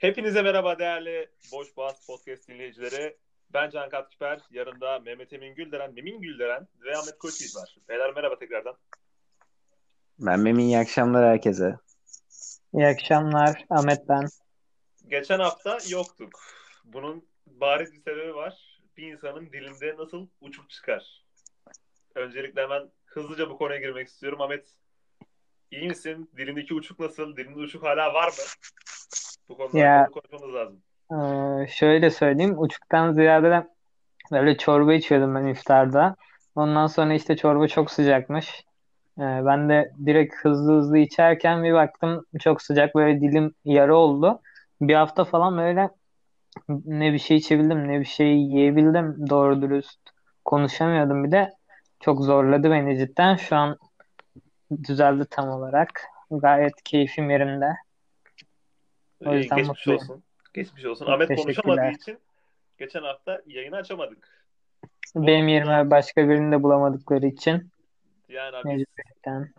Hepinize merhaba değerli Boş Boğaz Podcast dinleyicileri. Ben Can Katkiper, yanında Mehmet Emin Gülderen, Memin Gülderen ve Ahmet Koçyiğit var. Beyler merhaba tekrardan. Ben Memin iyi akşamlar herkese. İyi akşamlar. Ahmet ben. Geçen hafta yoktuk. Bunun bariz bir sebebi var. Bir insanın dilinde nasıl uçuk çıkar? Öncelikle hemen hızlıca bu konuya girmek istiyorum. Ahmet iyi misin? Dilindeki uçuk nasıl? Dilinde uçuk hala var mı? Bu konuda Ya- konuşmamız lazım. Ee, şöyle söyleyeyim. Uçuktan ziyade de böyle çorba içiyordum ben iftarda. Ondan sonra işte çorba çok sıcakmış. Ee, ben de direkt hızlı hızlı içerken bir baktım çok sıcak böyle dilim yarı oldu. Bir hafta falan böyle ne bir şey içebildim ne bir şey yiyebildim doğru dürüst. Konuşamıyordum bir de. Çok zorladı beni cidden. Şu an düzeldi tam olarak. Gayet keyfim yerinde. O yüzden geçmiş mutluyum. olsun. Geçmiş olsun. Çok Ahmet teşekkürler. konuşamadığı için geçen hafta yayını açamadık. Benim yerime başka birini de bulamadıkları için Yani abi mecburiyetten.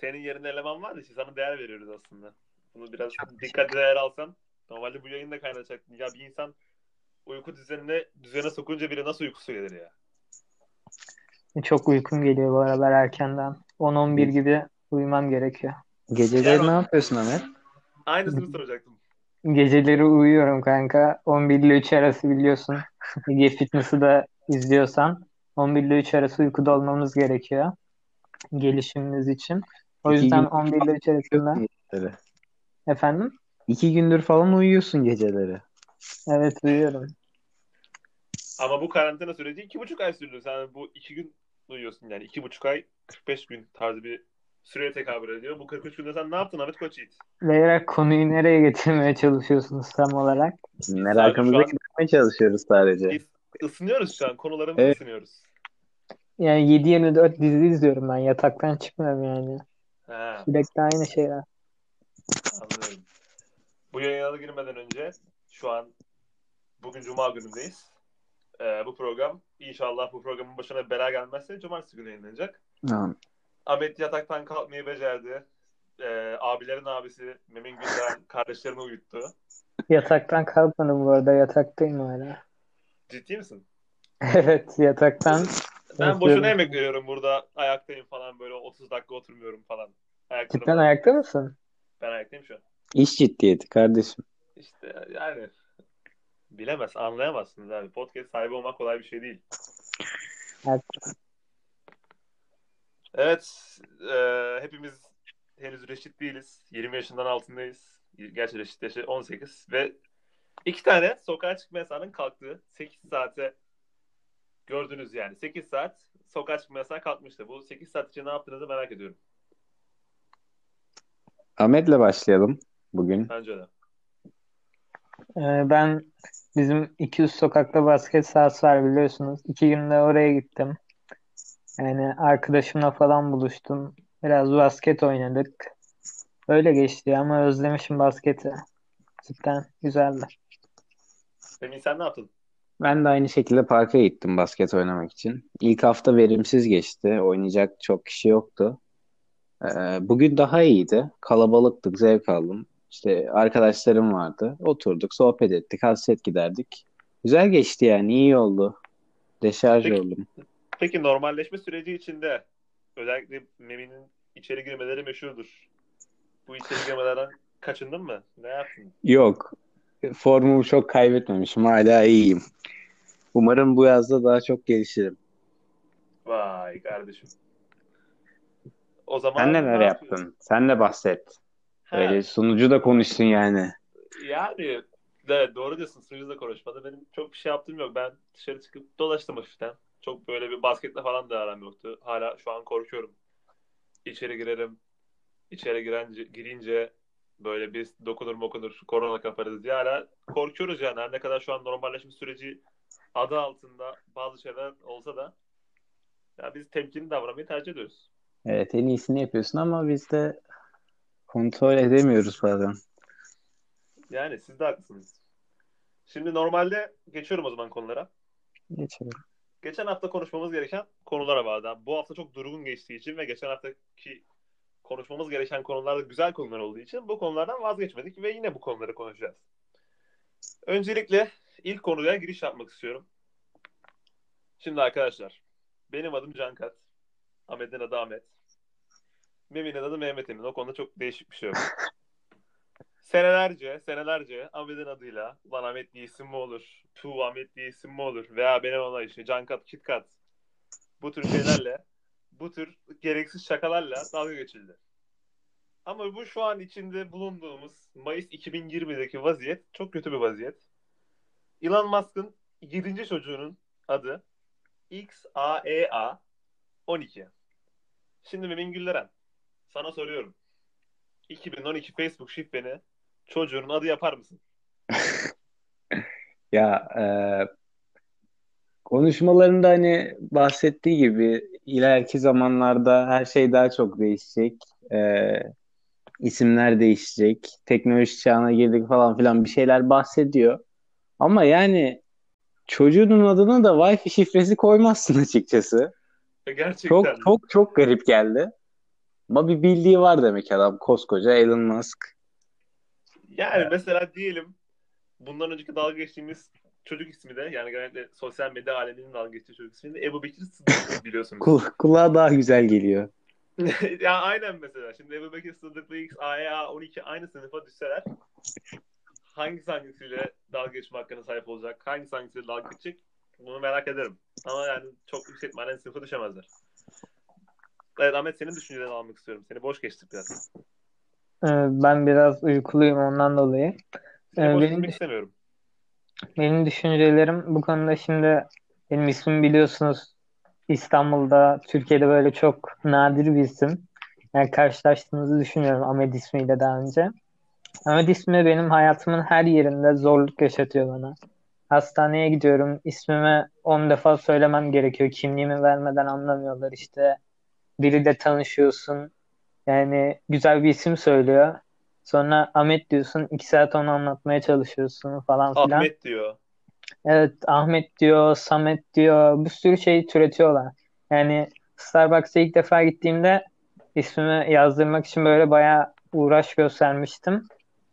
senin yerinde eleman var da işte sana değer veriyoruz aslında. Bunu biraz dikkatli değer alsan. Normalde bu yayında kaynatacaktın. Ya bir insan uyku düzenine düzene sokunca bile nasıl uykusu gelir ya? Çok uykum geliyor bu aralar erkenden. 10-11 gibi uyumam gerekiyor. Geceleri Yani- ne yapıyorsun Ahmet? Aynısını soracaktım. Geceleri uyuyorum kanka. 11 ile 3 arası biliyorsun. Ege Fitness'ı da izliyorsan 11 ile 3 arası uykuda olmamız gerekiyor. Gelişimimiz için. O İki yüzden gün- 11 ile 3 arasında Geceleri. efendim? İki gündür falan uyuyorsun geceleri. Evet uyuyorum. Ama bu karantina süreci iki buçuk ay sürdü. Sen bu iki gün uyuyorsun yani. iki buçuk ay 45 gün tarzı bir süreye tekabül ediyor. Bu 43 günde sen ne yaptın Ahmet Koçyiğit? Beyler konuyu nereye getirmeye çalışıyorsunuz tam olarak? An- gitmeye çalışıyoruz sadece. Biz ısınıyoruz şu an. Konularımızı Evet. ısınıyoruz. Yani 7-24 dizi izliyorum ben. Yataktan çıkmıyorum yani. Ha, Sürekli aynı şeyler. anlıyorum. Bu yayına girmeden önce şu an bugün Cuma günündeyiz. Ee, bu program inşallah bu programın başına bela gelmezse Cumartesi günü yayınlanacak. Tamam. Ahmet yataktan kalkmayı becerdi. Ee, abilerin abisi Memin Gülden kardeşlerini uyuttu. Yataktan kalkmadım bu arada. Yataktayım hala. Ciddi misin? Evet yataktan. Ben boşuna emek veriyorum burada. Ayaktayım falan böyle 30 dakika oturmuyorum falan. Ayakta Cidden ayakta mısın? Ben ayaktayım şu an. İş ciddiyeti kardeşim. İşte yani bilemez, anlayamazsınız abi. Podcast sahibi olmak kolay bir şey değil. Evet. Evet, e, hepimiz henüz reşit değiliz. 20 yaşından altındayız. Gerçi reşit yaşı 18 ve iki tane sokağa çıkma yasağının kalktığı 8 saate gördünüz yani. 8 saat sokağa çıkma yasağı kalkmıştı. Bu 8 saat için ne yaptığınızı merak ediyorum. Ahmet'le başlayalım bugün. Bence de. Ee, ben bizim 200 sokakta basket sahası var biliyorsunuz. İki günde oraya gittim. Yani arkadaşımla falan buluştum. Biraz basket oynadık. Öyle geçti ama özlemişim basketi. Cidden güzeldi. Emin sen ne yaptın? Ben de aynı şekilde parka gittim basket oynamak için. İlk hafta verimsiz geçti. Oynayacak çok kişi yoktu. Ee, bugün daha iyiydi. Kalabalıktık, zevk aldım. İşte arkadaşlarım vardı. Oturduk, sohbet ettik, hasret giderdik. Güzel geçti yani, iyi oldu. Deşarj Peki. oldum. Peki normalleşme süreci içinde özellikle Memin'in içeri girmeleri meşhurdur. Bu içeri girmelerden kaçındın mı? Ne yaptın? Yok. Formumu çok kaybetmemişim. Hala iyiyim. Umarım bu yazda daha çok gelişirim. Vay kardeşim. O zaman Sen neler ne yaptın? Sen de bahset. Ha, Öyle sunucu da konuştun yani. yani evet, doğru diyorsun. Sunucu da konuşmadı. Benim çok bir şey yaptığım yok. Ben dışarı çıkıp dolaştım hafiften. Çok böyle bir basketle falan da aram yoktu. Hala şu an korkuyorum. İçeri girerim. İçeri girince, girince böyle bir dokunur mokunur korona kaparız diye hala korkuyoruz yani. Her ne kadar şu an normalleşme süreci adı altında bazı şeyler olsa da ya biz temkinli davranmayı tercih ediyoruz. Evet en iyisini yapıyorsun ama biz de kontrol edemiyoruz bazen. Yani siz de haklısınız. Şimdi normalde geçiyorum o zaman konulara. Geçelim. Geçen hafta konuşmamız gereken konulara vardı. Bu hafta çok durgun geçtiği için ve geçen haftaki konuşmamız gereken konular da güzel konular olduğu için bu konulardan vazgeçmedik ve yine bu konuları konuşacağız. Öncelikle ilk konuya giriş yapmak istiyorum. Şimdi arkadaşlar, benim adım Cankat. Ahmet'in adı Ahmet. Memi'nin adı Mehmet Emin. O konuda çok değişik bir şey yok. senelerce, senelerce Ahmet'in adıyla ulan Ahmet diye isim mi olur? Tu Ahmet diye isim mi olur? Veya benim ona işte Cankat, Kitkat. Bu tür şeylerle, bu tür gereksiz şakalarla dalga geçildi. Ama bu şu an içinde bulunduğumuz Mayıs 2020'deki vaziyet çok kötü bir vaziyet. Elon Musk'ın 7. çocuğunun adı XAEA 12. Şimdi Memin Gülleren sana soruyorum. 2012 Facebook şifreni çocuğunun adı yapar mısın? Ya e, konuşmalarında hani bahsettiği gibi ileriki zamanlarda her şey daha çok değişecek. E, isimler değişecek. Teknoloji çağına girdik falan filan bir şeyler bahsediyor. Ama yani çocuğunun adına da Wi-Fi şifresi koymazsın açıkçası. Gerçekten. Çok çok çok garip geldi. Ama bir bildiği var demek adam koskoca Elon Musk. Yani mesela diyelim bundan önceki dalga geçtiğimiz çocuk ismi de yani genellikle sosyal medya aleminin dalga geçtiği çocuk ismi de Ebu Bekir Sıddık biliyorsunuz. Kul kulağa daha güzel geliyor. ya aynen mesela. Şimdi Ebu Bekir Sıddık'la X, AEA 12 aynı sınıfa düşseler hangisi hangisiyle dalga geçme hakkına sahip olacak? Hangisi hangisiyle dalga geçecek? Bunu merak ederim. Ama yani çok yüksek ihtimalle sınıfa düşemezler. Evet Ahmet senin düşüncelerini almak istiyorum. Seni boş geçtik biraz. Ee, ben biraz uykuluyum ondan dolayı. Seni ee, benim, istemiyorum. Benim düşüncelerim bu konuda şimdi benim ismim biliyorsunuz İstanbul'da, Türkiye'de böyle çok nadir bir isim. Yani karşılaştığımızı düşünüyorum Ahmet ismiyle daha önce. Ahmet ismi benim hayatımın her yerinde zorluk yaşatıyor bana. Hastaneye gidiyorum, ismimi 10 defa söylemem gerekiyor. Kimliğimi vermeden anlamıyorlar işte. Biriyle tanışıyorsun. Yani güzel bir isim söylüyor. Sonra Ahmet diyorsun. iki saat onu anlatmaya çalışıyorsun falan filan. Ahmet diyor. Evet Ahmet diyor, Samet diyor. Bir sürü şey türetiyorlar. Yani Starbucks'a ilk defa gittiğimde ismimi yazdırmak için böyle bayağı uğraş göstermiştim.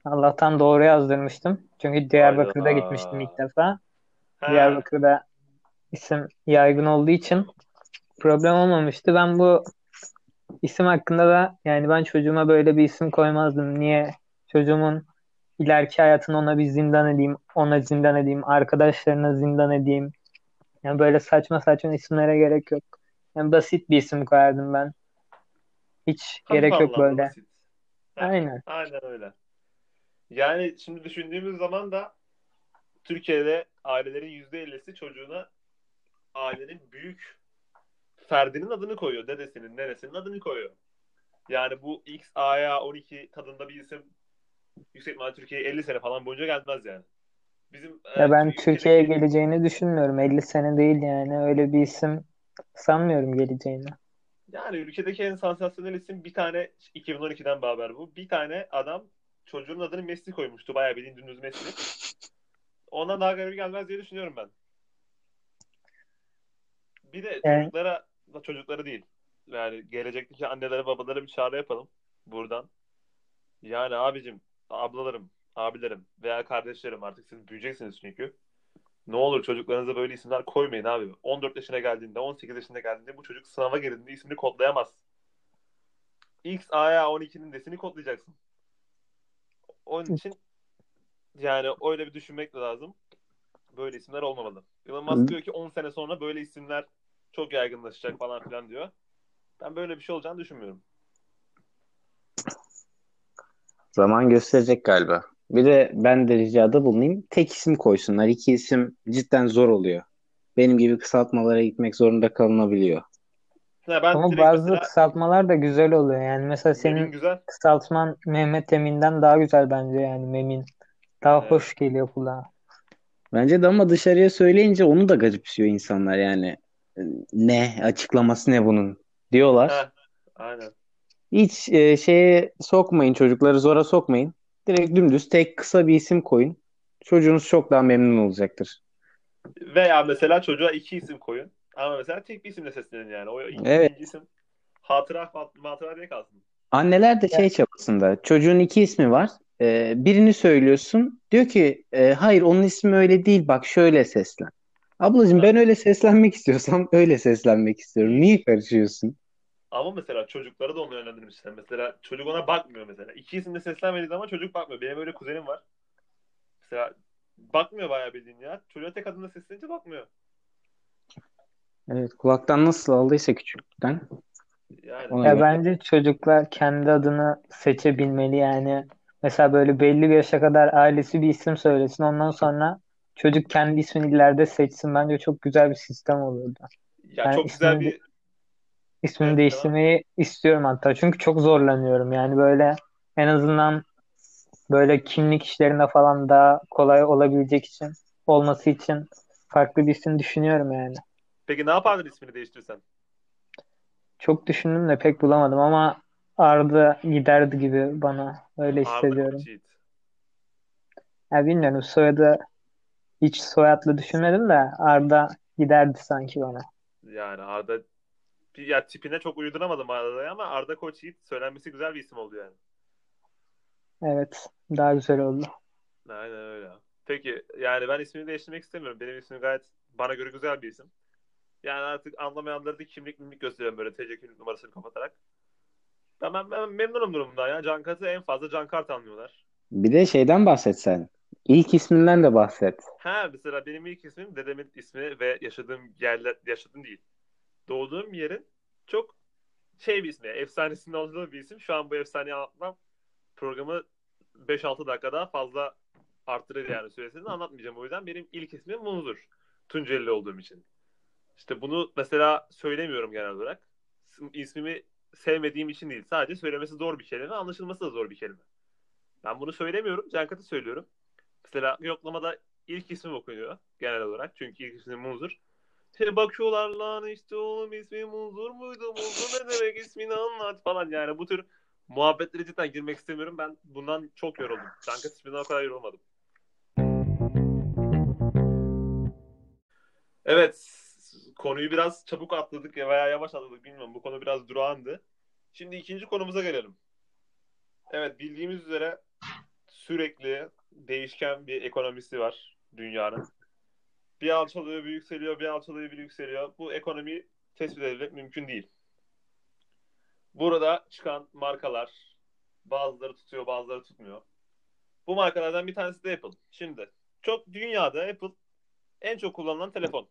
Allah'tan doğru yazdırmıştım. Çünkü Diyarbakır'da Hayda. gitmiştim ilk defa. He. Diyarbakır'da isim yaygın olduğu için problem olmamıştı. Ben bu isim hakkında da yani ben çocuğuma böyle bir isim koymazdım. Niye? Çocuğumun ileriki hayatını ona bir zindan edeyim, ona zindan edeyim, arkadaşlarına zindan edeyim. Yani böyle saçma saçma isimlere gerek yok. Yani basit bir isim koyardım ben. Hiç Tam gerek yok böyle. Basit. Aynen. Aynen öyle. Yani şimdi düşündüğümüz zaman da Türkiye'de ailelerin %50'si çocuğuna ailenin büyük ferdinin adını koyuyor. Dedesinin, neresinin adını koyuyor. Yani bu X, A'ya 12 tadında bir isim yüksek ihtimalle Türkiye'ye 50 sene falan boyunca gelmez yani. Bizim ya e, ben Türkiye'ye geleceğini düşünmüyorum. 50 sene değil yani. Öyle bir isim sanmıyorum geleceğini. Yani ülkedeki en sansasyonel isim bir tane 2012'den haber bu. Bir tane adam çocuğun adını Messi koymuştu. Bayağı bildiğin dümdüz Messi. Ondan daha garip gelmez diye düşünüyorum ben. Bir de yani... çocuklara çocukları değil. Yani gelecekteki annelere babalara bir çağrı yapalım buradan. Yani abicim, ablalarım, abilerim veya kardeşlerim artık siz büyüyeceksiniz çünkü. Ne olur çocuklarınıza böyle isimler koymayın abi. 14 yaşına geldiğinde, 18 yaşına geldiğinde bu çocuk sınava girdiğinde ismini kodlayamaz. X, A'ya 12'nin desini kodlayacaksın. Onun için yani öyle bir düşünmek lazım. Böyle isimler olmamalı. Elon Musk diyor ki 10 sene sonra böyle isimler çok yaygınlaşacak falan filan diyor. Ben böyle bir şey olacağını düşünmüyorum. Zaman gösterecek galiba. Bir de ben de ricada bulunayım. Tek isim koysunlar. İki isim cidden zor oluyor. Benim gibi kısaltmalara gitmek zorunda kalınabiliyor. Ya ben Ama bazı mesela... kısaltmalar da güzel oluyor. Yani mesela senin güzel. kısaltman Mehmet Emin'den daha güzel bence yani Memin. Daha evet. hoş geliyor kulağa. Bence de ama dışarıya söyleyince onu da garipsiyor insanlar yani. Ne açıklaması ne bunun diyorlar. Heh, aynen. Hiç e, şeye sokmayın çocukları zora sokmayın. Direkt dümdüz tek kısa bir isim koyun. Çocuğunuz çok daha memnun olacaktır. Veya mesela çocuğa iki isim koyun. Ama mesela tek bir isimle seslenin yani. O ikinci evet. isim hatıra hatıra diye kalsın. Anneler de şey çabasında. Çocuğun iki ismi var. e, birini söylüyorsun. Diyor ki e, hayır onun ismi öyle değil bak şöyle seslen. Ablacığım ben öyle seslenmek istiyorsam öyle seslenmek istiyorum. Niye karışıyorsun? Ama mesela çocukları da onu yönlendirmişler. Mesela çocuk ona bakmıyor mesela. İki isimde seslenmediği zaman çocuk bakmıyor. Benim öyle kuzenim var. Mesela bakmıyor bayağı bildiğin ya. Çocuğa tek adında seslenince bakmıyor. Evet kulaktan nasıl aldıysa küçüklükten. Yani Ona Ya göre. bence çocuklar kendi adını seçebilmeli yani. Mesela böyle belli bir yaşa kadar ailesi bir isim söylesin. Ondan sonra çocuk kendi ismini ileride seçsin. Bence çok güzel bir sistem olurdu. ya Ben çok güzel bir ismini evet değiştirmeyi istiyorum hatta. Çünkü çok zorlanıyorum. Yani böyle en azından böyle kimlik işlerinde falan daha kolay olabilecek için olması için farklı bir isim düşünüyorum yani. Peki ne yapardın ismini değiştirsen? Çok düşündüm de pek bulamadım ama Arda giderdi gibi bana. Öyle Arda hissediyorum. Koçyiğit. Ya bilmiyorum soyadı hiç soyadlı düşünmedim de Arda giderdi sanki bana. Yani Arda bir- ya tipine çok uyduramadım Arda'ya ama Arda Koçyiğit söylenmesi güzel bir isim oldu yani. Evet daha güzel oldu. Aynen öyle. Peki yani ben ismini değiştirmek istemiyorum. Benim ismim gayet bana göre güzel bir isim. Yani artık anlamayanları da kimlik mimlik gösteriyorum böyle TC kimlik numarasını kapatarak. Ben, ben, ben memnunum durumdan ya. Can Kat'ı en fazla Can Kart anlıyorlar. Bir de şeyden bahsetsen. İlk isminden de bahset. Ha mesela benim ilk ismim dedemin ismi ve yaşadığım yerler yaşadığım değil. Doğduğum yerin çok şey bir ismi. Efsanesinin olduğu bir isim. Şu an bu efsaneyi anlatmam programı 5-6 dakika daha fazla arttırır yani süresini anlatmayacağım. O yüzden benim ilk ismim Munzur. Tunceli olduğum için. İşte bunu mesela söylemiyorum genel olarak. İsmimi sevmediğim için değil. Sadece söylemesi zor bir kelime, anlaşılması da zor bir kelime. Ben bunu söylemiyorum. Cankat'ı söylüyorum. Mesela yoklamada ilk ismim okunuyor genel olarak. Çünkü ilk ismim Munzur. Şey bakıyorlar lan işte oğlum ismi Munzur muydu? Munzur ne demek ismini anlat falan. Yani bu tür muhabbetlere cidden girmek istemiyorum. Ben bundan çok yoruldum. Cankat isminden o kadar yorulmadım. Evet. Konuyu biraz çabuk atladık veya yavaş atladık bilmiyorum. Bu konu biraz durağandı. Şimdi ikinci konumuza gelelim. Evet bildiğimiz üzere sürekli değişken bir ekonomisi var dünyanın. Bir alçalıyor, bir yükseliyor, bir alçalıyor, bir yükseliyor. Bu ekonomiyi tespit edilmek mümkün değil. Burada çıkan markalar bazıları tutuyor, bazıları tutmuyor. Bu markalardan bir tanesi de Apple. Şimdi çok dünyada Apple en çok kullanılan telefon.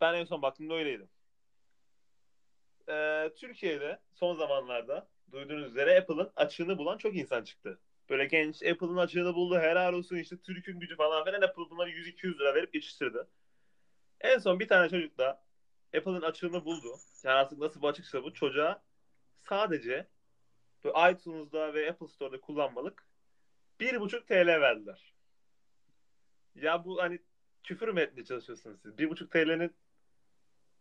Ben en son baktığımda öyleydi. Ee, Türkiye'de son zamanlarda duyduğunuz üzere Apple'ın açığını bulan çok insan çıktı. Böyle genç Apple'ın açığını buldu. Helal olsun işte Türk'ün gücü falan filan. Apple bunları 100-200 lira verip geçiştirdi. En son bir tane çocuk da Apple'ın açığını buldu. Yani artık nasıl bir açıksa bu çocuğa sadece iTunes'da ve Apple Store'da kullanmalık 1,5 TL verdiler. Ya bu hani küfür mü etmeye çalışıyorsunuz siz? 1,5 TL'nin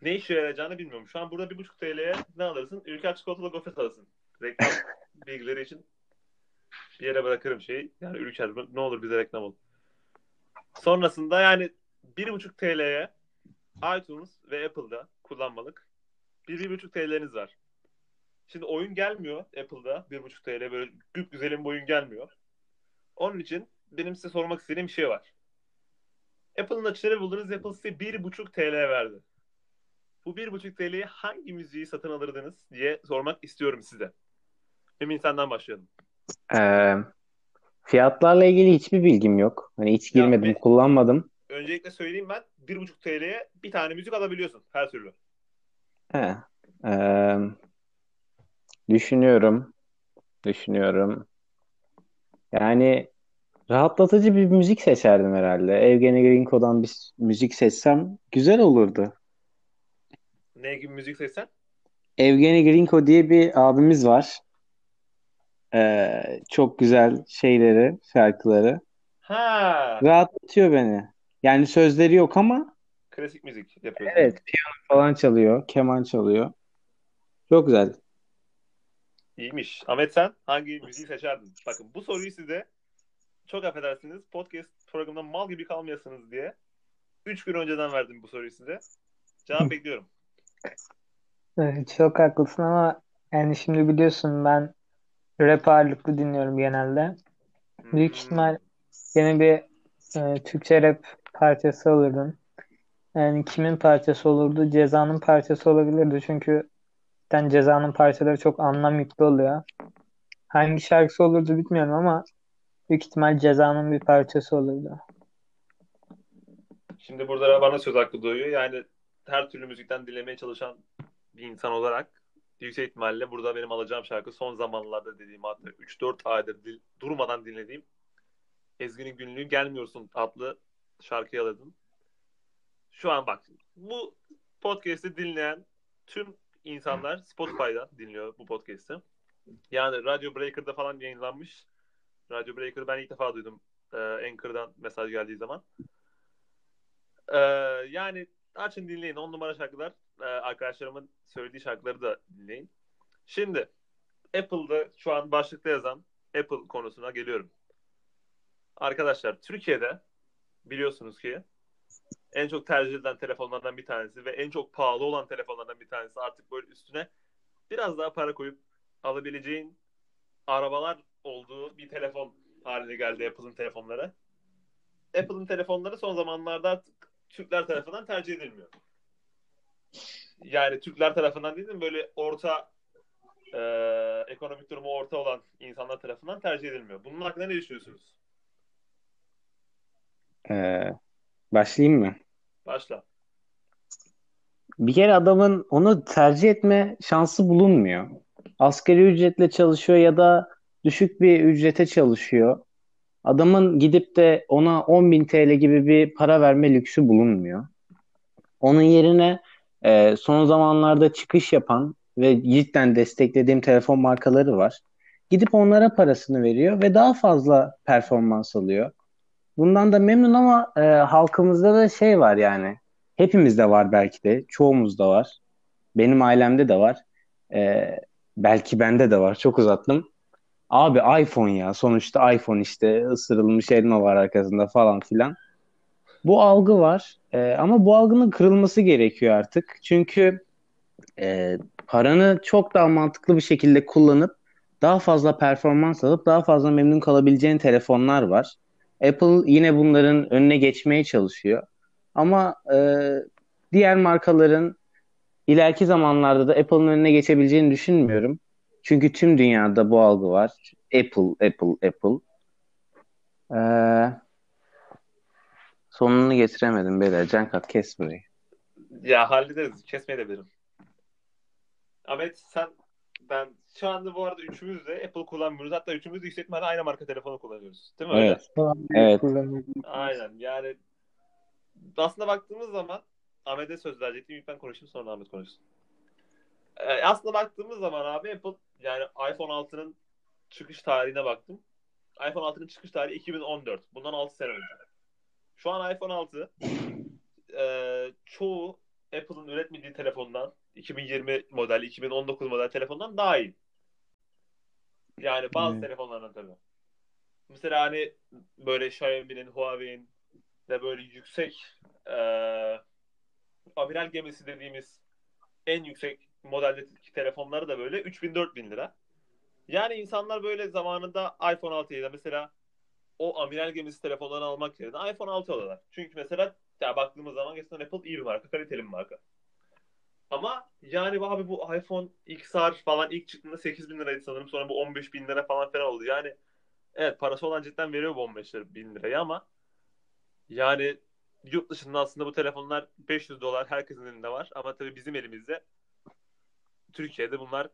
ne işe yarayacağını bilmiyorum. Şu an burada 1,5 TL'ye ne alırsın? Ülker çikolatalı gofret alırsın. Reklam bilgileri için bir yere bırakırım şeyi. Yani Ülker ne olur bize reklam ol. Sonrasında yani 1,5 TL'ye iTunes ve Apple'da kullanmalık 1-1,5 TL'niz var. Şimdi oyun gelmiyor Apple'da 1,5 TL böyle güp güzelim bir oyun gelmiyor. Onun için benim size sormak istediğim bir şey var. Apple'ın açığını buldunuz. Apple size 1,5 TL verdi. Bu 1,5 TL'ye hangi müziği satın alırdınız diye sormak istiyorum size. Emin senden başlayalım. Ee, fiyatlarla ilgili hiçbir bilgim yok. Hani hiç Ya girmedim, be- kullanmadım. Öncelikle söyleyeyim ben 1,5 TL'ye bir tane müzik alabiliyorsun her türlü. He. Ee, düşünüyorum. Düşünüyorum. Yani rahatlatıcı bir müzik seçerdim herhalde. Evgeni Grinko'dan bir müzik seçsem güzel olurdu. Ne gibi müzik seçsen? Evgeni Grinko diye bir abimiz var. Ee, çok güzel şeyleri, şarkıları. Ha, Rahatlatıyor beni. Yani sözleri yok ama klasik müzik yapıyor. evet piyano falan çalıyor, keman çalıyor. Çok güzel. İyiymiş. Ahmet sen hangi müziği seçerdin? Bakın bu soruyu size çok affedersiniz podcast programında mal gibi kalmayasınız diye 3 gün önceden verdim bu soruyu size. Cevap bekliyorum. Evet, çok haklısın ama yani şimdi biliyorsun ben rap ağırlıklı dinliyorum genelde. Büyük Hmm. ihtimal yeni bir e, Türkçe rap parçası olurdun. Yani kimin parçası olurdu? Ceza'nın parçası olabilirdi. Çünkü cidden Ceza'nın parçaları çok anlam yüklü oluyor. Hangi şarkısı olurdu bilmiyorum ama büyük ihtimal Ceza'nın bir parçası olurdu. Şimdi burada bana söz hakkı doğuyor. Yani her türlü müzikten dinlemeye çalışan bir insan olarak yüksek ihtimalle burada benim alacağım şarkı son zamanlarda dediğim hatta 3-4 aydır dil- durmadan dinlediğim Ezgi'nin Günlüğü Gelmiyorsun adlı şarkıyı aladım. Şu an bak bu podcast'i dinleyen tüm insanlar Spotify'da dinliyor bu podcast'i. Yani Radio Breaker'da falan yayınlanmış. Radio Breaker'ı ben ilk defa duydum. Ee, Anchor'dan mesaj geldiği zaman. Ee, yani açın dinleyin. 10 numara şarkılar. Ee, arkadaşlarımın söylediği şarkıları da dinleyin. Şimdi Apple'da şu an başlıkta yazan Apple konusuna geliyorum. Arkadaşlar Türkiye'de biliyorsunuz ki en çok tercih edilen telefonlardan bir tanesi ve en çok pahalı olan telefonlardan bir tanesi artık böyle üstüne biraz daha para koyup alabileceğin arabalar olduğu bir telefon haline geldi Apple'ın telefonları. Apple'ın telefonları son zamanlarda artık Türkler tarafından tercih edilmiyor. Yani Türkler tarafından değil de böyle orta e, ekonomik durumu orta olan insanlar tarafından tercih edilmiyor. Bunun hakkında ne düşünüyorsunuz? Ee, başlayayım mı? Başla. Bir kere adamın onu tercih etme şansı bulunmuyor. Asgari ücretle çalışıyor ya da düşük bir ücrete çalışıyor. Adamın gidip de ona 10.000 TL gibi bir para verme lüksü bulunmuyor. Onun yerine e, son zamanlarda çıkış yapan ve cidden desteklediğim telefon markaları var. Gidip onlara parasını veriyor ve daha fazla performans alıyor. Bundan da memnun ama e, halkımızda da şey var yani. Hepimizde var belki de. Çoğumuzda var. Benim ailemde de var. E, belki bende de var. Çok uzattım. Abi iPhone ya. Sonuçta iPhone işte ısırılmış elma var arkasında falan filan. Bu algı var. E, ama bu algının kırılması gerekiyor artık. Çünkü e, paranı çok daha mantıklı bir şekilde kullanıp daha fazla performans alıp daha fazla memnun kalabileceğin telefonlar var. Apple yine bunların önüne geçmeye çalışıyor. Ama e, diğer markaların ileriki zamanlarda da Apple'ın önüne geçebileceğini düşünmüyorum. Çünkü tüm dünyada bu algı var. Apple, Apple, Apple. Ee, sonunu getiremedim beyler. Cankat kes burayı. Ya hallederiz. Kesmeyebilirim. Ahmet sen ben şu anda bu arada üçümüz de Apple kullanmıyoruz. Hatta üçümüz de yüksek aynı marka telefonu kullanıyoruz. Değil mi? Öyle? Evet. Evet. Aynen. Yani aslında baktığımız zaman Ahmet'e söz verecektim. İlk ben konuşayım sonra Ahmet konuşsun. Ee, aslında baktığımız zaman abi Apple yani iPhone 6'nın çıkış tarihine baktım. iPhone 6'nın çıkış tarihi 2014. Bundan 6 sene önce. Şu an iPhone 6 e, çoğu Apple'ın üretmediği telefondan 2020 model, 2019 model telefondan daha iyi. Yani bazı Evet. telefonlardan tabii. Mesela hani böyle Xiaomi'nin, Huawei'in de böyle yüksek e, amiral gemisi dediğimiz en yüksek modeldeki telefonları da böyle 3000-4000 lira. Yani insanlar böyle zamanında iPhone 6'yı da mesela o amiral gemisi telefonlarını almak yerine iPhone 6 alıyorlar. Çünkü mesela ya baktığımız zaman gerçekten Apple iyi bir marka, kaliteli bir marka. Ama yani abi bu iPhone XR falan ilk çıktığında 8 bin liraydı sanırım. Sonra bu 15 bin lira falan falan oldu. Yani evet parası olan cidden veriyor bu 15 bin lirayı ama yani yurt dışında aslında bu telefonlar 500 dolar herkesin elinde var. Ama tabii bizim elimizde Türkiye'de bunlar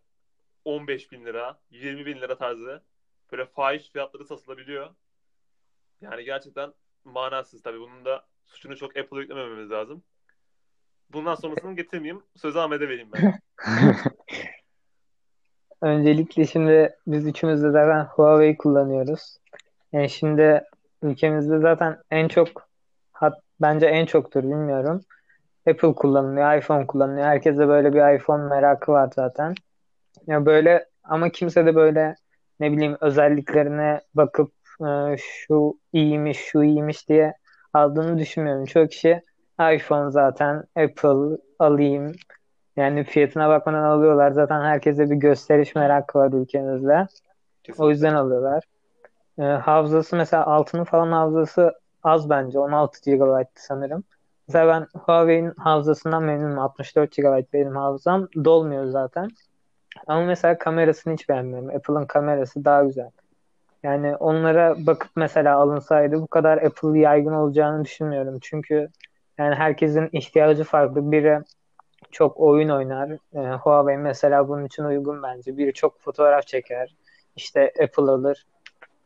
15 bin lira, 20 bin lira tarzı böyle fahiş fiyatları satılabiliyor. Yani gerçekten manasız tabii. Bunun da suçunu çok Apple'a yüklemememiz lazım. Bundan sonrasını getirmeyeyim. Sözü Ahmet'e vereyim ben. Öncelikle şimdi biz üçümüz de zaten Huawei kullanıyoruz. Yani şimdi ülkemizde zaten en çok hat, bence en çoktur bilmiyorum. Apple kullanılıyor, iPhone kullanılıyor. Herkeste böyle bir iPhone merakı var zaten. Ya böyle ama kimse de böyle ne bileyim özelliklerine bakıp e, şu iyiymiş, şu iyiymiş diye aldığını düşünmüyorum. Çok kişi iPhone zaten Apple alayım. Yani fiyatına bakmadan alıyorlar. Zaten herkese bir gösteriş merakı var ülkemizde. O yüzden alıyorlar. e, hafızası mesela altının falan hafızası az bence. 16 GB sanırım. Mesela ben Huawei'nin hafızasından memnunum. 64 GB benim hafızam. Dolmuyor zaten. Ama mesela kamerasını hiç beğenmiyorum. Apple'ın kamerası daha güzel. Yani onlara bakıp mesela alınsaydı bu kadar Apple yaygın olacağını düşünmüyorum. Çünkü yani herkesin ihtiyacı farklı. Biri çok oyun oynar. E, Huawei mesela bunun için uygun bence. Biri çok fotoğraf çeker. İşte Apple alır.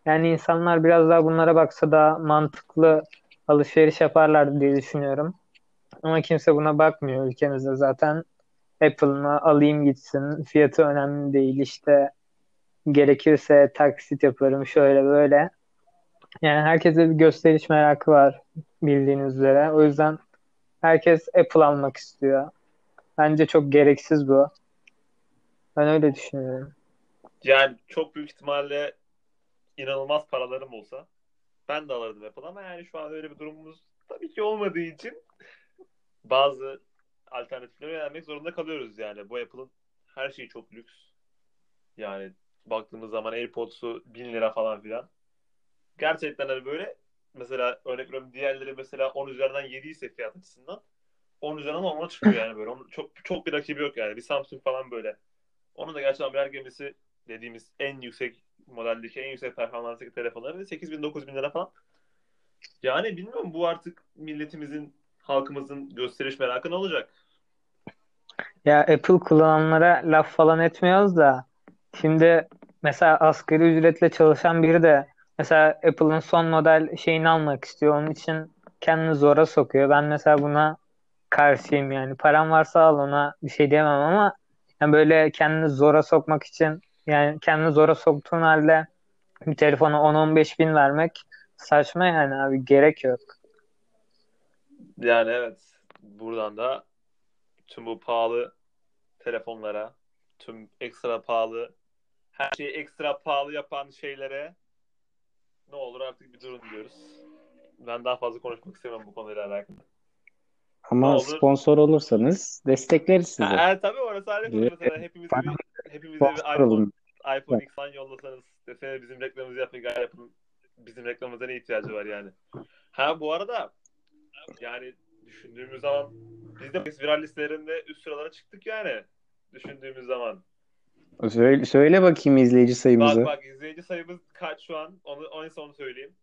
Yani insanlar biraz daha bunlara baksa da mantıklı alışveriş yaparlar diye düşünüyorum. Ama kimse buna bakmıyor ülkemizde zaten. Apple'ını alayım gitsin. Fiyatı önemli değil. İşte gerekirse taksit yaparım şöyle böyle. Yani herkese bir gösteriş merakı var bildiğiniz üzere. O yüzden herkes Apple almak istiyor. Bence çok gereksiz bu. Ben öyle düşünüyorum. Yani çok büyük ihtimalle inanılmaz paralarım olsa ben de alırdım Apple ama yani şu an öyle bir durumumuz tabii ki olmadığı için bazı alternatiflere yönelmek zorunda kalıyoruz yani. Bu Apple'ın her şeyi çok lüks. Yani baktığımız zaman AirPods'u 1000 lira falan filan. Gerçekten hani böyle mesela örnek veriyorum diğerleri mesela 10 üzerinden 7 ise fiyat açısından 10 üzerinden 10'a çıkıyor yani böyle. Onun çok çok bir rakibi yok yani. Bir Samsung falan böyle. Onun da gerçekten birer gemisi dediğimiz en yüksek modeldeki en yüksek performanstaki telefonları 8 bin 9 bin lira falan. Yani bilmiyorum bu artık milletimizin halkımızın gösteriş merakı ne olacak? Ya Apple kullananlara laf falan etmiyoruz da şimdi mesela asgari ücretle çalışan biri de mesela Apple'ın son model şeyini almak istiyor. Onun için kendini zora sokuyor. Ben mesela buna karşıyım yani. Param varsa al ona bir şey diyemem ama yani böyle kendini zora sokmak için yani kendini zora soktuğun halde bir telefona 10-15 bin vermek saçma yani abi gerek yok. Yani evet buradan da tüm bu pahalı telefonlara, tüm ekstra pahalı her şeyi ekstra pahalı yapan şeylere ne olur artık bir durun diyoruz. Ben daha fazla konuşmak istemem bu konuyla alakalı. Ama sponsor olursanız destekleriz sizi. Ha, e, tabii orası ayrı konu mesela hepimize bir, hepimize bir iPhone, iPhone X falan yollasanız desene bizim reklamımızı yapın yapın bizim reklamımıza ne ihtiyacı var yani. Ha bu arada yani düşündüğümüz zaman biz de viral listelerinde üst sıralara çıktık yani düşündüğümüz zaman. Söyle, söyle bakayım izleyici sayımızı. Bak bak izleyici sayımız kaç şu an onu, onu onu söyleyeyim.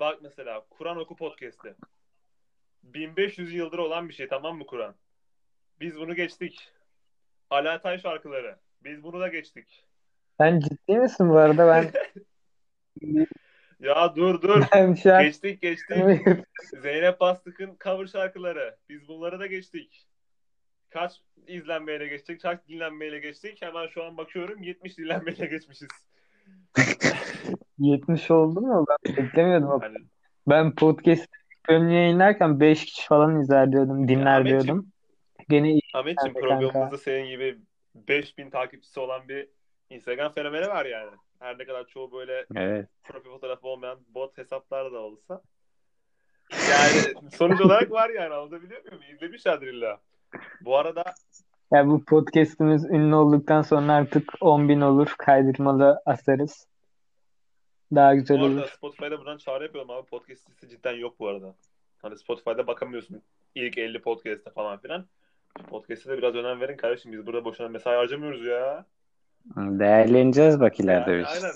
Bak mesela Kur'an Oku Podcast'i. 1500 yıldır olan bir şey tamam mı Kur'an? Biz bunu geçtik. Alatay şarkıları. Biz bunu da geçtik. Sen ciddi misin bu arada ben Ya dur dur. ben şu an Geçtik geçtik. Zeynep Bastık'ın cover şarkıları. Biz bunları da geçtik. Kaç izlenmeyle geçtik? Kaç dinlenmeyle geçtik? Hemen şu an bakıyorum 70 dinlenmeyle geçmişiz. 70 oldu mu? Ben beklemiyordum. Yani, Ben podcast bölümünü yayınlarken 5 kişi falan izler diyordum, dinler Ahmetciğim, diyordum. Gene iyi. Ahmetciğim Kanka, kanka. programımızda senin gibi 5000 takipçisi olan bir Instagram fenomeni var yani. Her ne kadar çoğu böyle Evet. profil fotoğrafı olmayan bot hesaplar da olsa. Yani sonuç olarak var yani anlatabiliyor muyum? İzlemişlerdir illa. Bu arada Ya bu podcast'imiz ünlü olduktan sonra artık 10.000 olur. Kaydırmalı asarız. Daha güzel bu arada olur. Spotify'da buradan çağrı yapıyorum abi. Podcast listesi cidden yok bu arada. Hani Spotify'da bakamıyorsun ilk 50 podcast'e falan filan. Podcast'e de biraz önem verin kardeşim. Biz burada boşuna mesai harcamıyoruz ya. Değerleneceğiz bak ileride Yani biz. aynen.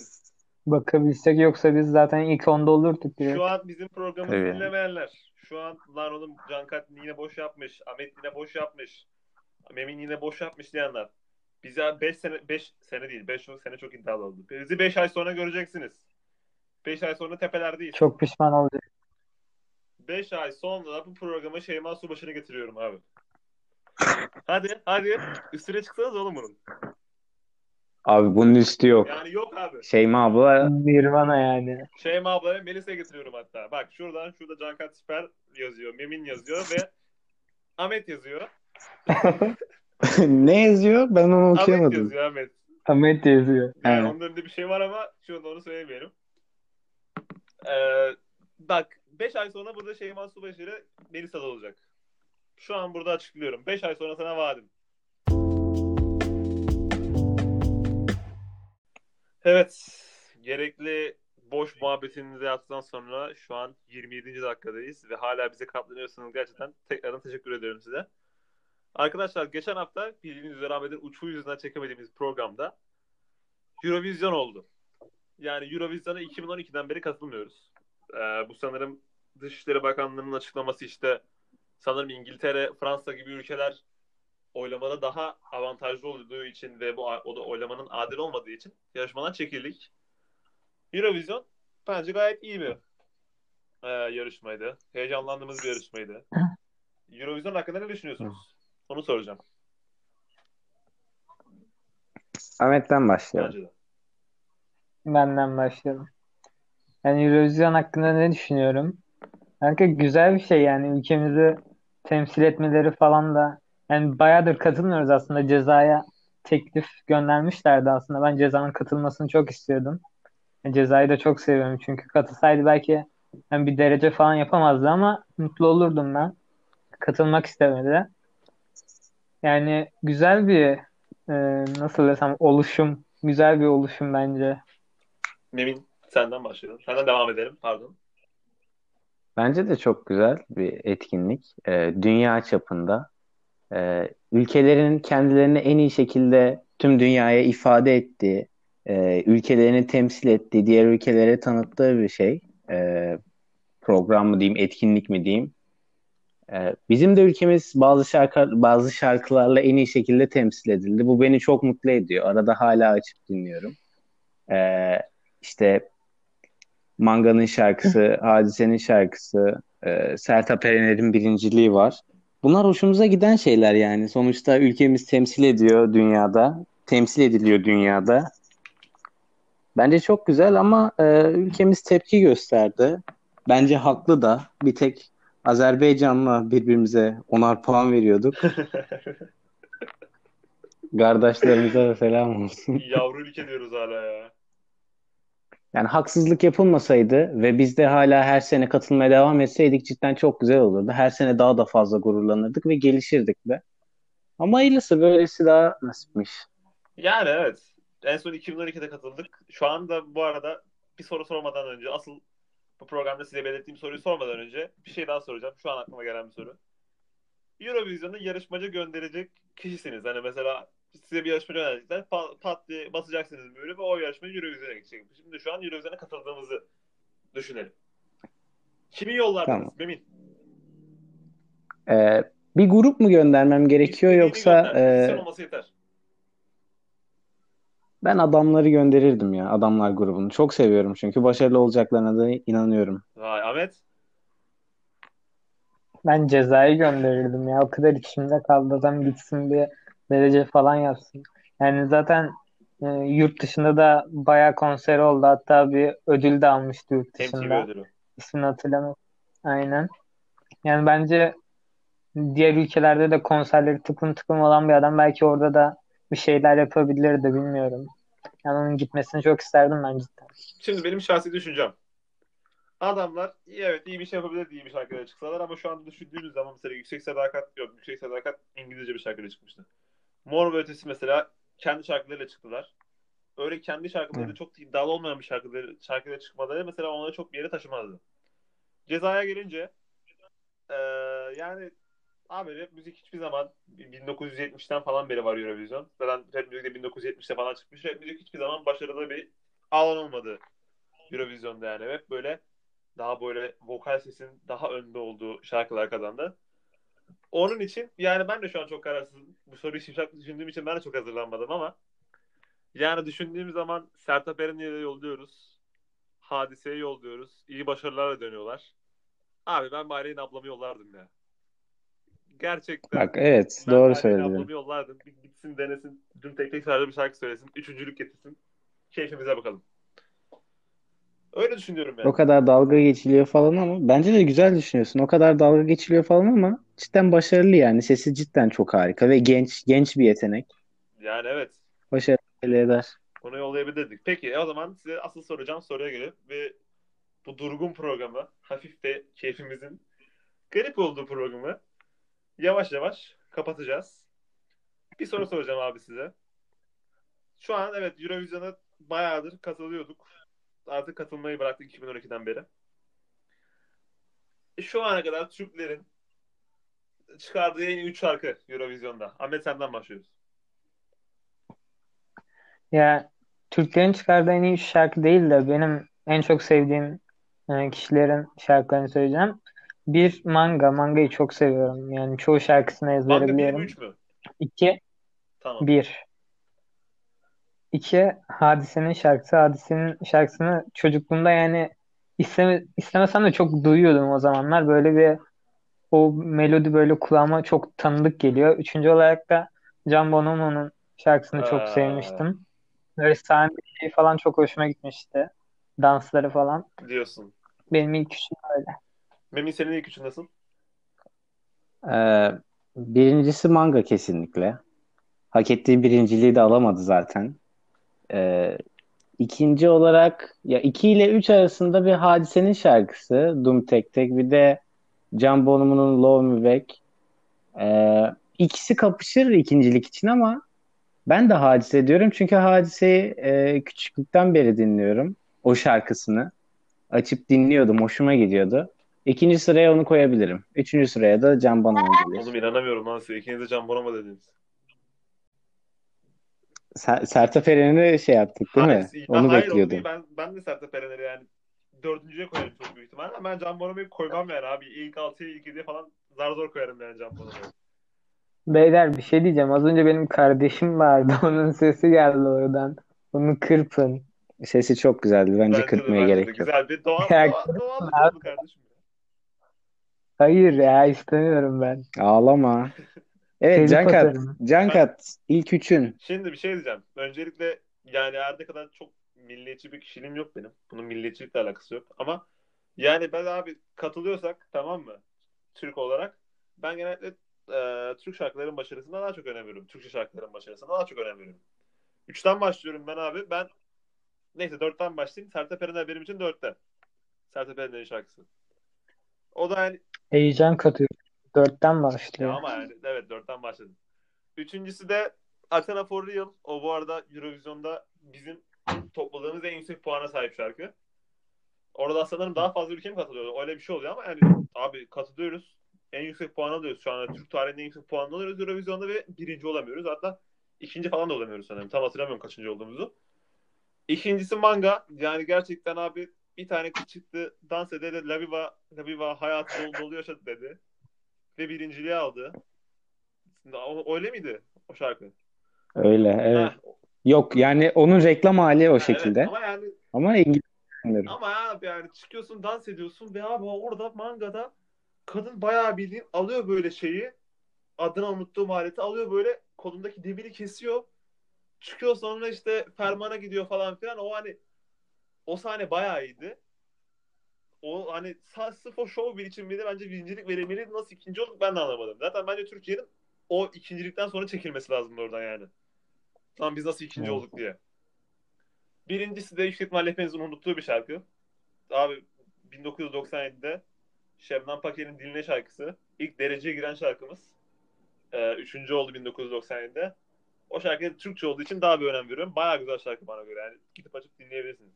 Bakabilsek yoksa biz zaten ilk 10'da olurduk direkt. Şu an bizim programımızı Tabii. dinlemeyenler. Şu an lan oğlum Cankat yine boş yapmış. Ahmet yine boş yapmış. Memin yine boş yapmış diyenler. Bize 5 sene 5 sene değil 5 sene çok iddialı oldu. Bizi 5 ay sonra göreceksiniz. 5 ay sonra tepelerdeyiz. Çok pişman olacak. 5 ay sonra bu programa Şeyma Subaşı'nı getiriyorum abi. hadi hadi üstüne çıksanız oğlum bunun. Abi bunun üstü yok. Yani yok abi. Şeyma abla Nirvana yani. Şeyma ablaya Melisa'ya getiriyorum hatta. Bak şuradan şurada Cankat Siper yazıyor. Memin yazıyor ve Ahmet yazıyor. ne yazıyor? Ben onu Ahmet okuyamadım. yazıyor Ahmet. Ahmet yazıyor. Yani Evet. onun önünde bir şey var ama şu anda onu söylemeyelim. Ee, bak 5 ay sonra burada Şeyma Subaşı ile Melisa'da olacak. Şu an burada açıklıyorum. 5 ay sonra sana vaadim. Evet. Gerekli boş muhabbetinizi yaptıktan sonra şu an 27. dakikadayız ve hala bize katlanıyorsanız gerçekten tekrardan teşekkür ediyorum size. Arkadaşlar geçen hafta bildiğiniz üzere Ahmet'in uçuğu yüzünden çekemediğimiz programda Eurovision oldu. Yani Eurovision'a 2012'den beri katılmıyoruz. Ee, bu sanırım Dışişleri Bakanlığı'nın açıklaması işte sanırım İngiltere, Fransa gibi ülkeler oylamada daha avantajlı olduğu için ve bu o da oylamanın adil olmadığı için yarışmadan çekildik. Eurovision bence gayet iyi bir e, yarışmaydı. Heyecanlandığımız bir yarışmaydı. Eurovision hakkında ne düşünüyorsunuz? Onu soracağım. Ahmet'ten başlayalım. Benden başlayalım. Yani Eurovision hakkında ne düşünüyorum? Kanka güzel bir şey yani ülkemizi temsil etmeleri falan da yani bayağıdır katılmıyoruz aslında cezaya teklif göndermişlerdi aslında. Ben cezanın katılmasını çok istiyordum. Cezayı da çok seviyorum çünkü katılsaydı belki yani bir derece falan yapamazdı ama mutlu olurdum ben. Katılmak istemedi. Yani güzel bir e, nasıl desem oluşum, güzel bir oluşum bence. Memin senden başlayalım. Senden devam edelim. Pardon. Bence de çok güzel bir etkinlik. Ee, dünya çapında. Ee, ülkelerin kendilerini en iyi şekilde tüm dünyaya ifade ettiği, e, ülkelerini temsil ettiği, diğer ülkelere tanıttığı bir şey. Ee, program mı diyeyim, etkinlik mi diyeyim. Ee, bizim de ülkemiz bazı şarkı bazı şarkılarla en iyi şekilde temsil edildi. Bu beni çok mutlu ediyor. Arada hala açıp dinliyorum. Ee, işte Manga'nın şarkısı, Hadise'nin şarkısı, e, Sertab Erener'in birinciliği var. Bunlar hoşumuza giden şeyler yani. Sonuçta ülkemiz temsil ediyor dünyada. Temsil ediliyor dünyada. Bence çok güzel ama e, ülkemiz tepki gösterdi. Bence haklı da. Bir tek Azerbaycan'la birbirimize onar puan veriyorduk. Kardeşlerimize de selam olsun. Yavru ülke diyoruz hala ya. Yani haksızlık yapılmasaydı ve biz de hala her sene katılmaya devam etseydik cidden çok güzel olurdu. Her sene daha da fazla gururlanırdık ve gelişirdik de. Ama hayırlısı böylesi daha nasipmiş. Yani evet. En son 2012'de katıldık. Şu anda bu arada bir soru sormadan önce asıl bu programda size belirttiğim soruyu sormadan önce bir şey daha soracağım. Şu an aklıma gelen bir soru. Eurovision'da yarışmacı gönderecek kişisiniz. Hani mesela size bir yarışma gönderecekler. Pat, pat diye basacaksınız böyle ve o yarışma Eurovision'a gidecek. Şimdi şu an Eurovision'a katıldığımızı düşünelim. Kimi yollardınız Tamam. Memin? Ee, bir grup mu göndermem gerekiyor İstediğini yoksa e, Sen olması yeter. Ben adamları gönderirdim ya. Adamlar grubunu. Çok seviyorum çünkü başarılı olacaklarına da inanıyorum. Vay Ahmet. Ben cezayı gönderirdim ya. O kadar içimde kaldı. Adam gitsin bir derece falan yapsın. Yani zaten e, yurt dışında da bayağı konser oldu. Hatta bir ödül de almıştı yurt dışında. ödülü. İsmini hatırlamıyorum. Aynen. Yani bence diğer ülkelerde de konserleri tıklım tıklım olan bir adam belki orada da bir şeyler yapabilirdi bilmiyorum. Yani onun gitmesini çok isterdim ben cidden. Şimdi benim şahsi düşüncem. Adamlar evet iyi bir şey yapabilir iyi bir şarkıyla çıksalar ama şu anda düşündüğünüz zaman mesela Yüksek Sadakat yok. Yüksek Sadakat İngilizce bir şarkıyla çıkmıştı. Mor ve Ötesi mesela kendi şarkılarıyla çıktılar. Öyle kendi şarkılarıyla Hı. çok iddialı olmayan bir şarkıları, şarkıyla çıkmaları mesela onları çok bir yere taşımazdı. Cezaya gelince eee, yani abi rap müzik hiçbir zaman 1970'ten falan beri var Eurovision. Zaten rap müzik de 1970'te falan çıkmış. Rap müzik hiçbir zaman başarılı bir alan olmadı Eurovision'da yani. Hep böyle daha böyle vokal sesin daha önde olduğu şarkılar kazandı. Onun için yani ben de şu an çok kararsızım. Bu soruyu şimşak düşündüğüm için ben de çok hazırlanmadım ama yani düşündüğüm zaman Sertab Erener'e yolluyoruz. Hadise'ye yolluyoruz. İyi başarılarla dönüyorlar. Abi ben Bahreyn ablamı yollardım ya. Gerçekten. Bak evet ben doğru söyledin. yollardım. Bir gitsin denesin. Dün tek tek sadece bir şarkı söylesin. Üçüncülük getirsin. Keyfimize bakalım. Öyle düşünüyorum yani. O kadar dalga geçiliyor falan ama bence de güzel düşünüyorsun. O kadar dalga geçiliyor falan ama cidden başarılı yani. Sesi cidden çok harika ve genç genç bir yetenek. Yani evet. Başarılı eder. Onu yollayabilirdik. Peki o zaman size asıl soracağım soruya gelip ve bu durgun programı hafif de keyfimizin garip olduğu programı yavaş yavaş kapatacağız. Bir soru soracağım abi size. Şu an evet Eurovision'a bayağıdır katılıyorduk. artık katılmayı bıraktık 2012'den beri. E, Şu ana kadar Türklerin çıkardığı en iyi 3 şarkı Eurovision'da. Ahmet senden başlıyoruz. Ya Türklerin çıkardığı en iyi şarkı değil de benim en çok sevdiğim e, kişilerin şarkılarını söyleyeceğim. Bir Manga. Manga'yı çok seviyorum. Yani çoğu şarkısını ezbere Manga 1 biliyorum. 3 mü? İki, Tamam. bir. İki, Hadise'nin şarkısı. Hadise'nin şarkısını çocukluğumda yani isteme, istemesem de çok duyuyordum o zamanlar. Böyle bir o melodi böyle kulağıma çok tanıdık geliyor. Üçüncü olarak da Can Bonomo'nun şarkısını çok sevmiştim. Böyle sahne şey falan çok hoşuma gitmişti. Dansları falan. Diyorsun. Benim ilk üçüm öyle. Memin senin ilk üçün nasıl? Ee, birincisi manga kesinlikle. Hak ettiği birinciliği de alamadı zaten. Ee, ikinci olarak ya 2 ile 3 arasında bir Hadise'nin şarkısı Dum Tek Tek bir de Can Bonomo'nun Love Me Back. Ee, ikisi kapışır ikincilik için ama ben de Hadise diyorum çünkü Hadise'yi e, küçüklükten beri dinliyorum. O şarkısını açıp dinliyordum. Hoşuma gidiyordu. İkinci sıraya onu koyabilirim. Üçüncü sıraya da Can Bonomo gelir. Oğlum inanamıyorum lan size. İkiniz de Can Bonomo dediniz. Ser Sertab Erener'i şey yaptık değil mi? Hayır, ben, Onu hayır, bekliyordum. değil. Ben, ben de Sertab Erener'i yani dördüncüye koyarım çok büyük ihtimalle. ama Ben Can Bonomo'yu koymam yani abi. İlk altıya ilk yediye falan zar zor koyarım yani Can Bonomo'yu. Beyler bir şey diyeceğim. Az önce benim kardeşim vardı. Onun sesi geldi oradan. Onu kırpın. Sesi çok güzeldi. Bence Bence de, kırpmaya bence de. gerek yok. Güzel bir doğal, doğal, doğal konu kardeşim. Hayır ya istemiyorum ben. Ağlama. Evet Telif Cankat. atarım. Cankat ilk üçün. Şimdi bir şey diyeceğim. Öncelikle yani her ne kadar çok milliyetçi bir kişiliğim yok benim. Bunun milliyetçilikle alakası yok. Ama yani ben abi katılıyorsak tamam mı? Türk olarak ben genellikle e, Türk şarkıların başarısına daha çok önem veriyorum. Türkçe şarkıların başarısına daha çok önem veriyorum. Üçten başlıyorum ben abi. Ben neyse dörtten başlayayım. Sertab Erener benim için dörtte. Sertab Erener'in şarkısı. O da yani Heyecan katıyor. Dörtten ya başlıyor. ama yani evet dörtten başladım. Üçüncüsü de Athena for Real. O bu arada Eurovision'da bizim topladığımız en yüksek puana sahip şarkı. Orada sanırım daha fazla ülke mi katılıyor? Öyle bir şey oluyor ama yani abi katılıyoruz. En yüksek puan alıyoruz şu anda. Türk tarihinde en yüksek puan alıyoruz Eurovision'da ve birinci olamıyoruz. Hatta ikinci falan da olamıyoruz sanırım. Tam hatırlamıyorum kaçıncı olduğumuzu. İkincisi manga. Yani gerçekten abi bir tane kız çıktı. Dans ede de La Viva, La Viva hayat dolu dolu yaşadı dedi. Ve birinciliği aldı. O- Öyle miydi o şarkı? Öyle evet. Heh, Yok yani onun reklam hali o ha, şekilde. Evet. Ama yani Ama İngilizce. Ama abi yani çıkıyorsun dans ediyorsun ve abi orada mangada kadın bayağı bildiğin alıyor böyle şeyi adını unuttuğum aleti alıyor böyle kolundaki demiri kesiyor. Çıkıyor sonra işte fermana gidiyor falan filan. O hani o sahne bayağı iyiydi. O hani sırf o show bir için bile bence birincilik verilmeliydi. Nasıl ikinci olduk ben de anlamadım. Zaten bence Türkiye'nin o ikincilikten sonra çekilmesi lazım oradan yani. Lan biz nasıl ikinci olduk diye. Birincisi de yüksek ihtimalle hepinizin unuttuğu bir şarkı. Abi 1997'de Şebnem Paker'in Diline şarkısı. İlk dereceye giren şarkımız. Ee, üçüncü oldu 1997'de. O şarkı Türkçe olduğu için daha bir önem veriyorum. Bayağı güzel şarkı bana göre. Yani gidip açıp dinleyebilirsiniz.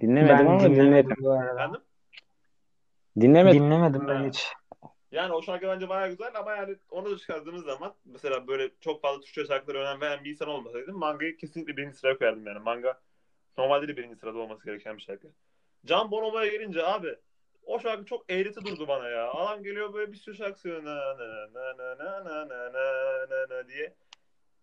Dinlemedim Ben ama dinlemedim. Efendim? Dinlemedim. Dinlemedim ben hiç. Yani o şarkı bence bayağı güzel ama yani onu da çıkardığımız zaman mesela böyle çok fazla Türkçe şarkılara önem veren bir insan olmasaydım mangayı kesinlikle birinci sıraya koyardım yani. Manga normalde de birinci sırada olması gereken bir şarkı. Can Bonomo'ya gelince abi o şarkı çok eğreti durdu bana ya. Adam geliyor böyle bir sürü şarkı söylüyor. Na, na, na, na, na, na, na, na, na, na diye.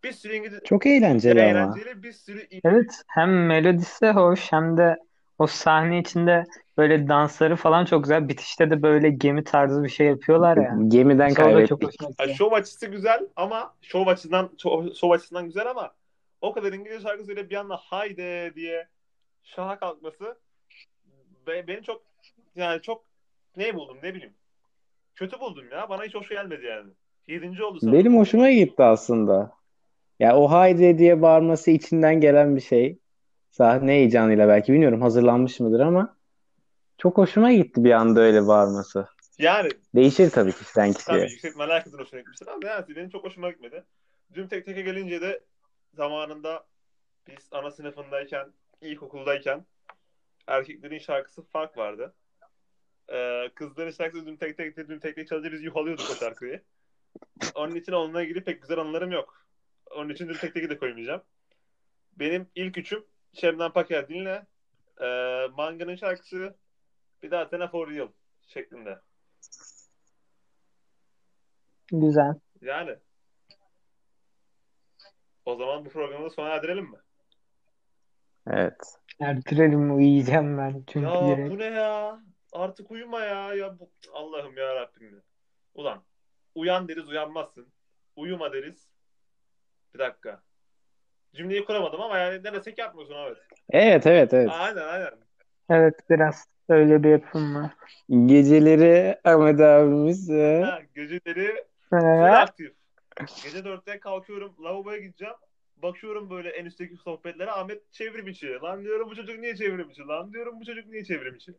Bir sürü İngilizce Çok eğlenceli ama. eğlenceli bir sürü Evet hem melodisi hoş hem de o sahne içinde böyle dansları falan çok güzel. Bitişte de böyle gemi tarzı bir şey yapıyorlar ya. Gemiden Sonra çok kaybettik. hoşuma Yani gitti. şov açısı güzel ama şov açısından şov, şov açısından güzel ama o kadar İngilizce şarkı söyleyip bir anda haydi diye şaha kalkması be, beni çok yani çok ne buldum ne bileyim. Kötü buldum ya. Bana hiç hoş gelmedi yani. Yedinci oldu sanırım. Benim hoşuma gitti aslında. Ya o haydi diye bağırması içinden gelen bir şey. Sahne heyecanıyla belki bilmiyorum hazırlanmış mıdır ama çok hoşuma gitti bir anda öyle bağırması. Yani Değişir tabii kişiden tabii kişiye. yüksek ihtimalle herkesin hoşuna gitmiştir ama yani benim çok hoşuma gitmedi. Dün tek teke gelince de zamanında biz ana sınıfındayken, ilkokuldayken erkeklerin şarkısı Fark vardı. Ee, kızların şarkısı dün tek tek dün tek tek çalınca biz yuhalıyorduk o şarkıyı. Onun için onunla ilgili pek güzel anılarım yok. Onun için dün tek teki de koymayacağım. Benim ilk üçüm Şebnem Paker dinle. E, Manga'nın şarkısı bir de Athena for Real şeklinde. Güzel. Yani. O zaman bu programı da sona erdirelim mi? Evet. Erdirelim uyuyacağım ben çünkü Ya direkt. bu ne ya? Artık uyuma ya. Ya bu Allah'ım ya Rabbim. ya. Ulan uyan deriz uyanmazsın. Uyuma deriz. Bir dakika. Cümleyi kuramadım ama yani ne desek yapmıyorsun Ahmet. Evet evet evet. Aynen aynen. Evet biraz öyle bir yapım var. Geceleri Ahmet abimiz e, Ha, geceleri Ee, aktif. Gece dörtte kalkıyorum lavaboya gideceğim. Bakıyorum böyle en üstteki sohbetlere Ahmet çevrim içi. Lan diyorum bu çocuk niye çevrim içi? Lan diyorum bu çocuk niye çevrim içi?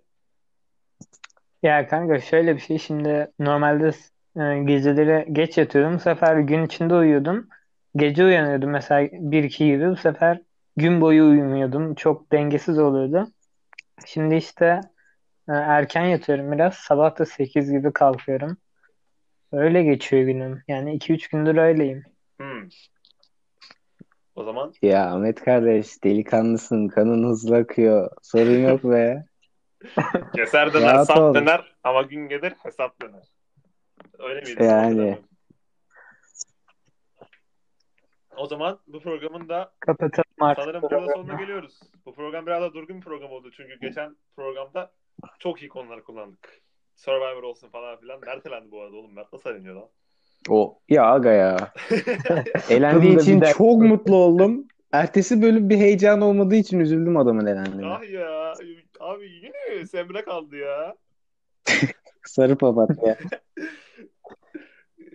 Ya kanka şöyle bir şey şimdi normalde e, geceleri geç yatıyordum. Bu sefer gün içinde uyuyordum. Gece uyanıyordum mesela 1-2 gibi. Bu sefer gün boyu uyumuyordum. Çok dengesiz oluyordu. Şimdi işte e, erken yatıyorum biraz. Sabah da 8 gibi kalkıyorum. Öyle geçiyor günüm. Yani 2-3 gündür öyleyim. Hmm. O zaman ya Ahmet kardeş delikanlısın kanın hızlı akıyor. Sorun yok be. keser döner, Rahat sap ol. döner ama gün gelir hesap döner. Öyle miydi? Yani. O zaman bu programın da Kapatalım artık sanırım burada sonuna geliyoruz. Bu program biraz daha durgun bir program oldu. Çünkü geçen programda çok iyi konular kullandık. Survivor olsun falan filan. Mert elendi bu arada oğlum. Mert nasıl eleniyor lan? O ya aga ya. Elendiği da için çok mutlu oldum. Ertesi bölüm bir heyecan olmadığı için üzüldüm adamın elendiğine. ah ya. Abi yine Semre kaldı ya. Sarı papatya.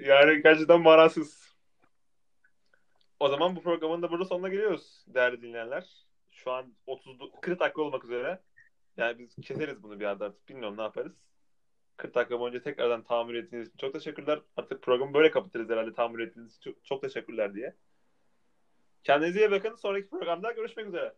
Yani gerçekten manasız. O zaman bu programın da burada sonuna geliyoruz değerli dinleyenler. Şu an 30 40 dakika olmak üzere. Yani biz keseriz bunu bir yerde artık. Bilmiyorum ne yaparız. 40 dakika boyunca tekrardan tahammül ettiğiniz için çok teşekkürler. Artık programı böyle kapatırız herhalde tahammül ettiğiniz için çok, çok teşekkürler diye. Kendinize iyi bakın. Sonraki programda görüşmek üzere.